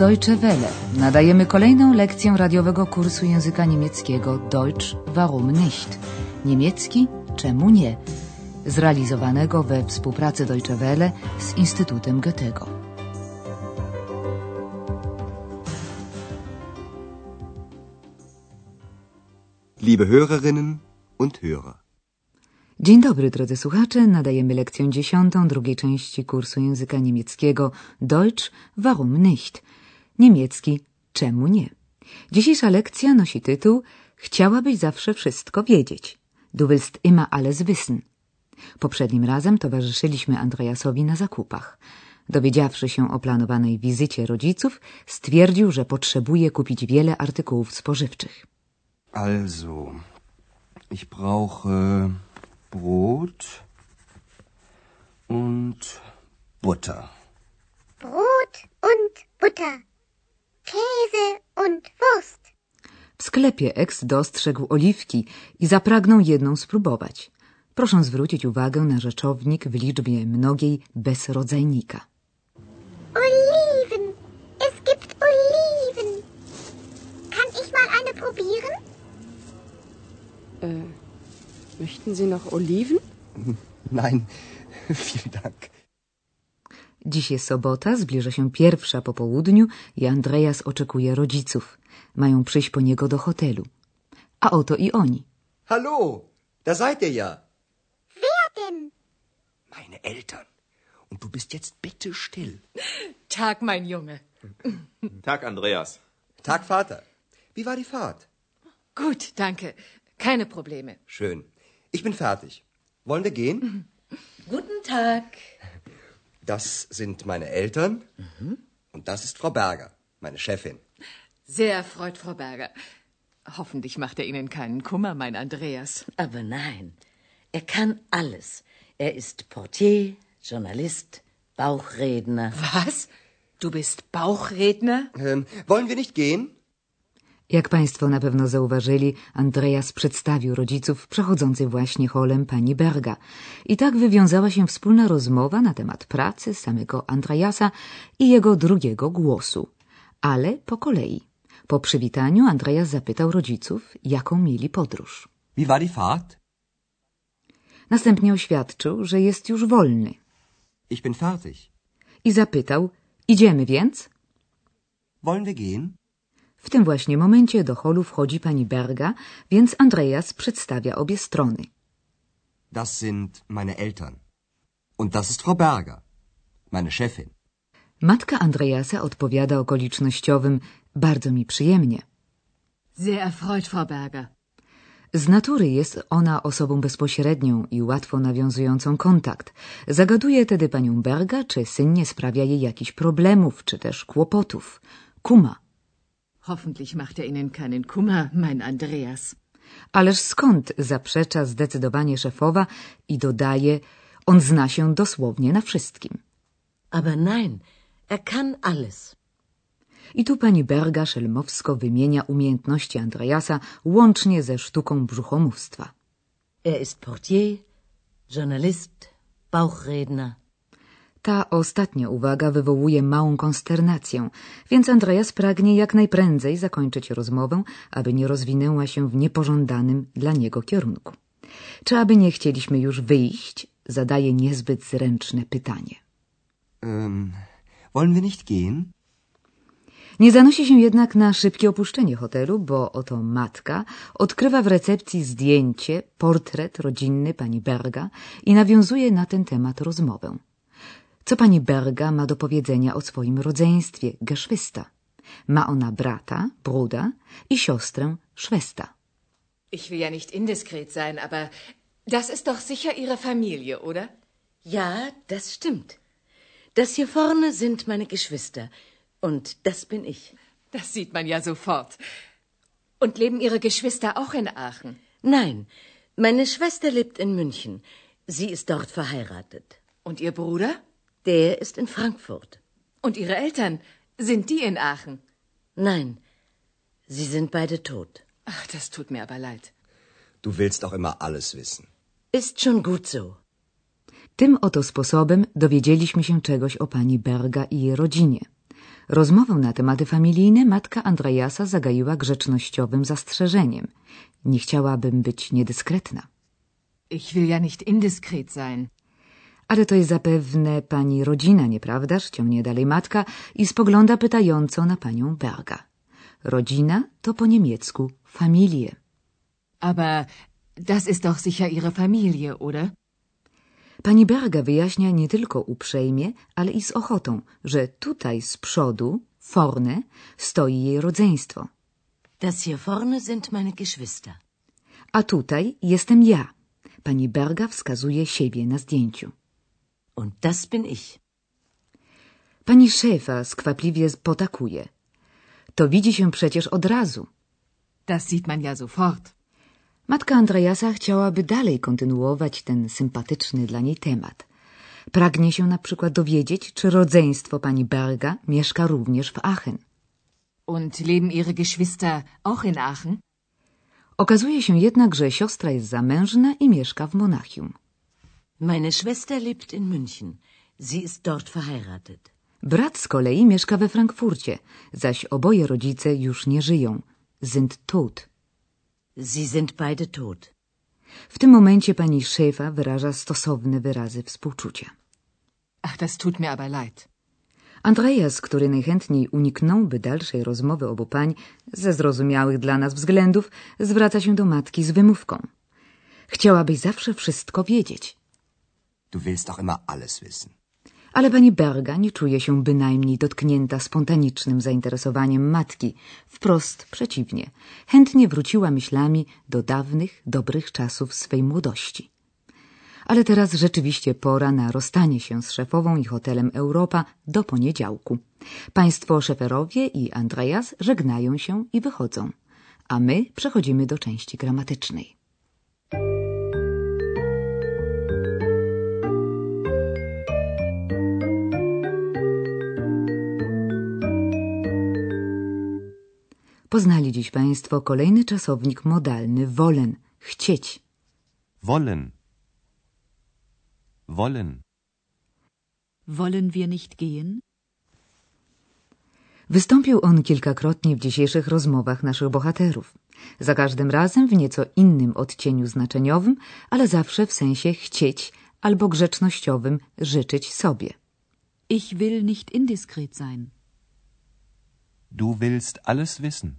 Deutsche Welle. Nadajemy kolejną lekcję radiowego kursu języka niemieckiego Deutsch warum nicht? Niemiecki czemu nie? Zrealizowanego we współpracy Deutsche Welle z Instytutem Goethego. Liebe Hörerinnen und Hörer. Dzień dobry, drodzy słuchacze. Nadajemy lekcję dziesiątą drugiej części kursu języka niemieckiego Deutsch warum nicht? Niemiecki czemu nie? Dzisiejsza lekcja nosi tytuł Chciałabyś zawsze wszystko wiedzieć. Du willst immer alles wissen. Poprzednim razem towarzyszyliśmy Andreasowi na zakupach. Dowiedziawszy się o planowanej wizycie rodziców, stwierdził, że potrzebuje kupić wiele artykułów spożywczych. Also, ich brauche Brot und Butter. Brot und Butter. Käse und Wurst. W sklepie Ex dostrzegł oliwki i zapragnął jedną spróbować. Proszę zwrócić uwagę na rzeczownik w liczbie mnogiej bez rodzajnika. Oliven. Es gibt Oliven. Kann ich mal eine probieren? Äh, möchten Sie noch Oliven? Nein, vielen Dank. Dziś jest sobota, zbliża się pierwsza po południu i Andreas oczekuje rodziców. Mają przyjść po niego do hotelu. A oto i oni. Hallo, da seid ihr ja. Wer denn? Meine Eltern. Und du bist jetzt bitte still. Tag, mein Junge. Tag, Andreas. Tag, Vater. Wie war die Fahrt? Gut, danke. Keine Probleme. Schön. Ich bin fertig. Wollen wir gehen? Guten Tag. Das sind meine Eltern. Und das ist Frau Berger, meine Chefin. Sehr erfreut, Frau Berger. Hoffentlich macht er Ihnen keinen Kummer, mein Andreas. Aber nein, er kann alles. Er ist Portier, Journalist, Bauchredner. Was? Du bist Bauchredner? Ähm, wollen wir nicht gehen? Jak Państwo na pewno zauważyli, Andreas przedstawił rodziców przechodzący właśnie holem pani Berga. I tak wywiązała się wspólna rozmowa na temat pracy samego Andreasa i jego drugiego głosu. Ale po kolei. Po przywitaniu Andreas zapytał rodziców, jaką mieli podróż. Wie war die Fahrt? Następnie oświadczył, że jest już wolny. Ich bin fertig. I zapytał, idziemy więc? Wollen wir gehen? W tym właśnie momencie do holu wchodzi pani Berga, więc Andreas przedstawia obie strony. Das sind meine Eltern. Und das ist Frau Berger, meine Chefin. Matka Andreasa odpowiada okolicznościowym bardzo mi przyjemnie. Sehr erfreut, Frau Berger. Z natury jest ona osobą bezpośrednią i łatwo nawiązującą kontakt. Zagaduje tedy panią Berga, czy syn nie sprawia jej jakichś problemów, czy też kłopotów. Kuma. Hoffentlich macht er Ihnen keinen Kummer, mein Andreas. Ależ skąd zaprzecza zdecydowanie szefowa i dodaje, on zna się dosłownie na wszystkim. Aber nein, er kann alles. I tu pani Berga szelmowsko wymienia umiejętności Andreasa łącznie ze sztuką brzuchomówstwa. Er ist Portier, Journalist, Bauchredner. Ta ostatnia uwaga wywołuje małą konsternację, więc Andreas pragnie jak najprędzej zakończyć rozmowę, aby nie rozwinęła się w niepożądanym dla niego kierunku. Czy aby nie chcieliśmy już wyjść, zadaje niezbyt zręczne pytanie. Ähm, wollen wir nicht gehen? Nie zanosi się jednak na szybkie opuszczenie hotelu, bo oto matka odkrywa w recepcji zdjęcie, portret rodzinny pani Berga i nawiązuje na ten temat rozmowę. Co pani Berga ma do powiedzenia o swoim rodzeństwie, Geschwister? Ma ona brata, Bruda i siostrę, Schwester. Ich will ja nicht indiskret sein, aber das ist doch sicher Ihre Familie, oder? Ja, das stimmt. Das hier vorne sind meine Geschwister. Und das bin ich. Das sieht man ja sofort. Und leben Ihre Geschwister auch in Aachen? Nein, meine Schwester lebt in München. Sie ist dort verheiratet. Und Ihr Bruder? Der ist in Frankfurt. Und Ihre Eltern? Sind die in Aachen? Nein, sie sind beide tot. Ach, das tut mir aber leid. Du willst auch immer alles wissen. Ist schon gut so. Tym oto sposobem dowiedzieliśmy się czegoś o pani Berga i jej rodzinie. Rozmową na tematy familijne matka Andreasa zagaiła grzecznościowym zastrzeżeniem. Nie chciałabym być niedyskretna. Ich will ja nicht indiskret sein. Ale to jest zapewne pani rodzina, nieprawdaż? Ciągnie dalej matka i spogląda pytająco na panią Berga. Rodzina to po niemiecku Familie. Aber das ist doch sicher Ihre Familie, oder? Pani Berga wyjaśnia nie tylko uprzejmie, ale i z ochotą, że tutaj z przodu, vorne, stoi jej rodzeństwo. Das hier vorne sind meine Geschwister. A tutaj jestem ja. Pani Berga wskazuje siebie na zdjęciu. Und das bin ich. Pani szefa skwapliwie potakuje. To widzi się przecież od razu. Das sieht man ja sofort. Matka Andreasa chciałaby dalej kontynuować ten sympatyczny dla niej temat. Pragnie się na przykład dowiedzieć, czy rodzeństwo pani Berga mieszka również w Aachen. Und leben Ihre Geschwister auch in Aachen? Okazuje się jednak, że siostra jest zamężna i mieszka w Monachium. Meine Schwester lebt in München. Sie ist dort verheiratet. Brat z kolei mieszka we Frankfurcie, zaś oboje rodzice już nie żyją. Sind tot. Sie sind beide tot. W tym momencie pani szefa wyraża stosowne wyrazy współczucia. Ach, das tut mir aber leid. Andreas, który najchętniej uniknąłby dalszej rozmowy obu pań ze zrozumiałych dla nas względów, zwraca się do matki z wymówką. Chciałabyś zawsze wszystko wiedzieć. Du willst doch immer alles wissen. Ale pani Berga nie czuje się bynajmniej dotknięta spontanicznym zainteresowaniem matki. Wprost przeciwnie. Chętnie wróciła myślami do dawnych, dobrych czasów swej młodości. Ale teraz rzeczywiście pora na rozstanie się z szefową i hotelem Europa do poniedziałku. Państwo szeferowie i Andreas żegnają się i wychodzą. A my przechodzimy do części gramatycznej. Poznali dziś Państwo kolejny czasownik modalny wollen, chcieć. Wollen. Wollen. Wollen wir nicht gehen? Wystąpił on kilkakrotnie w dzisiejszych rozmowach naszych bohaterów. Za każdym razem w nieco innym odcieniu znaczeniowym, ale zawsze w sensie chcieć albo grzecznościowym życzyć sobie. Ich will nicht indiskret sein. Du willst alles wissen.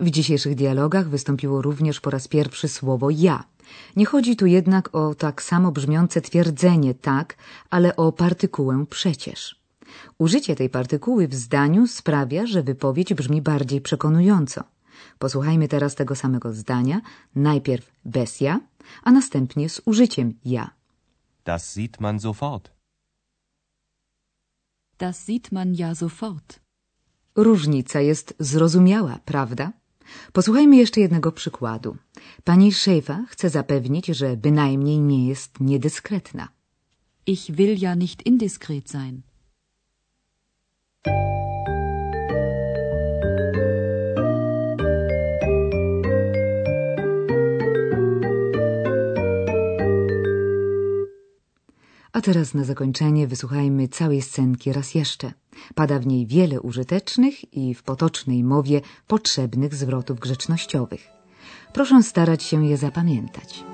W dzisiejszych dialogach wystąpiło również po raz pierwszy słowo ja. Nie chodzi tu jednak o tak samo brzmiące twierdzenie tak, ale o partykułę przecież. Użycie tej partykuły w zdaniu sprawia, że wypowiedź brzmi bardziej przekonująco. Posłuchajmy teraz tego samego zdania, najpierw bez ja, a następnie z użyciem ja. Das sieht man sofort. Das sieht man ja sofort. Różnica jest zrozumiała, prawda? Posłuchajmy jeszcze jednego przykładu. Pani szefa chce zapewnić, że bynajmniej nie jest niedyskretna. Ich will ja nicht indiskret sein. A teraz na zakończenie wysłuchajmy całej scenki raz jeszcze. Pada w niej wiele użytecznych i w potocznej mowie potrzebnych zwrotów grzecznościowych. Proszę starać się je zapamiętać.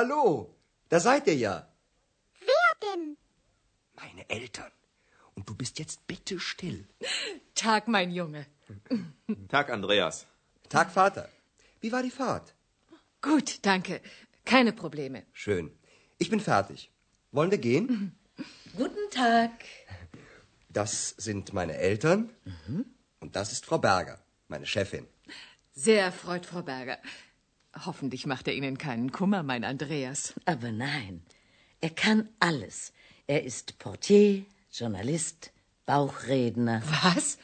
Hallo, da seid ihr ja. Wer denn? Meine Eltern. Und du bist jetzt bitte still. Tag, mein Junge. Tag, Andreas. Tag, Vater. Wie war die Fahrt? Gut, danke. Keine Probleme. Schön. Ich bin fertig. Wollen wir gehen? Guten Tag. Das sind meine Eltern. Und das ist Frau Berger, meine Chefin. Sehr erfreut, Frau Berger. Hoffentlich macht er Ihnen keinen Kummer, mein Andreas. Aber nein, er kann alles. Er ist Portier, Journalist, Bauchredner. Was?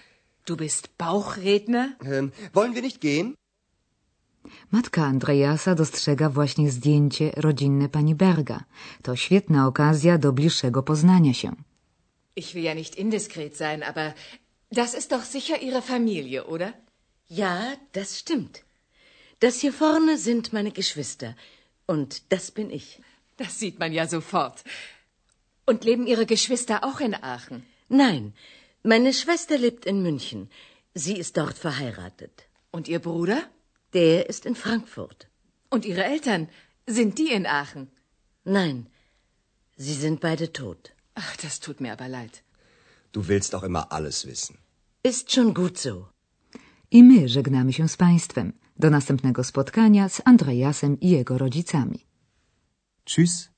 Du bist Bauchredner? Ähm, wollen wir nicht gehen? Matka Andreasa dostrzega właśnie zdjęcie rodzinne pani Berga. To świetna okazja do bliższego poznania się. Ich will ja nicht indiskret sein, aber das ist doch sicher Ihre Familie, oder? Ja, das stimmt. Das hier vorne sind meine Geschwister. Und das bin ich. Das sieht man ja sofort. Und leben Ihre Geschwister auch in Aachen? Nein, meine Schwester lebt in München. Sie ist dort verheiratet. Und Ihr Bruder? Der ist in Frankfurt. Und Ihre Eltern? Sind die in Aachen? Nein, sie sind beide tot. Ach, das tut mir aber leid. Du willst auch immer alles wissen. Ist schon gut so. I my żegnamy się z Państwem. Do następnego spotkania z Andreasem i jego rodzicami. Tschüss.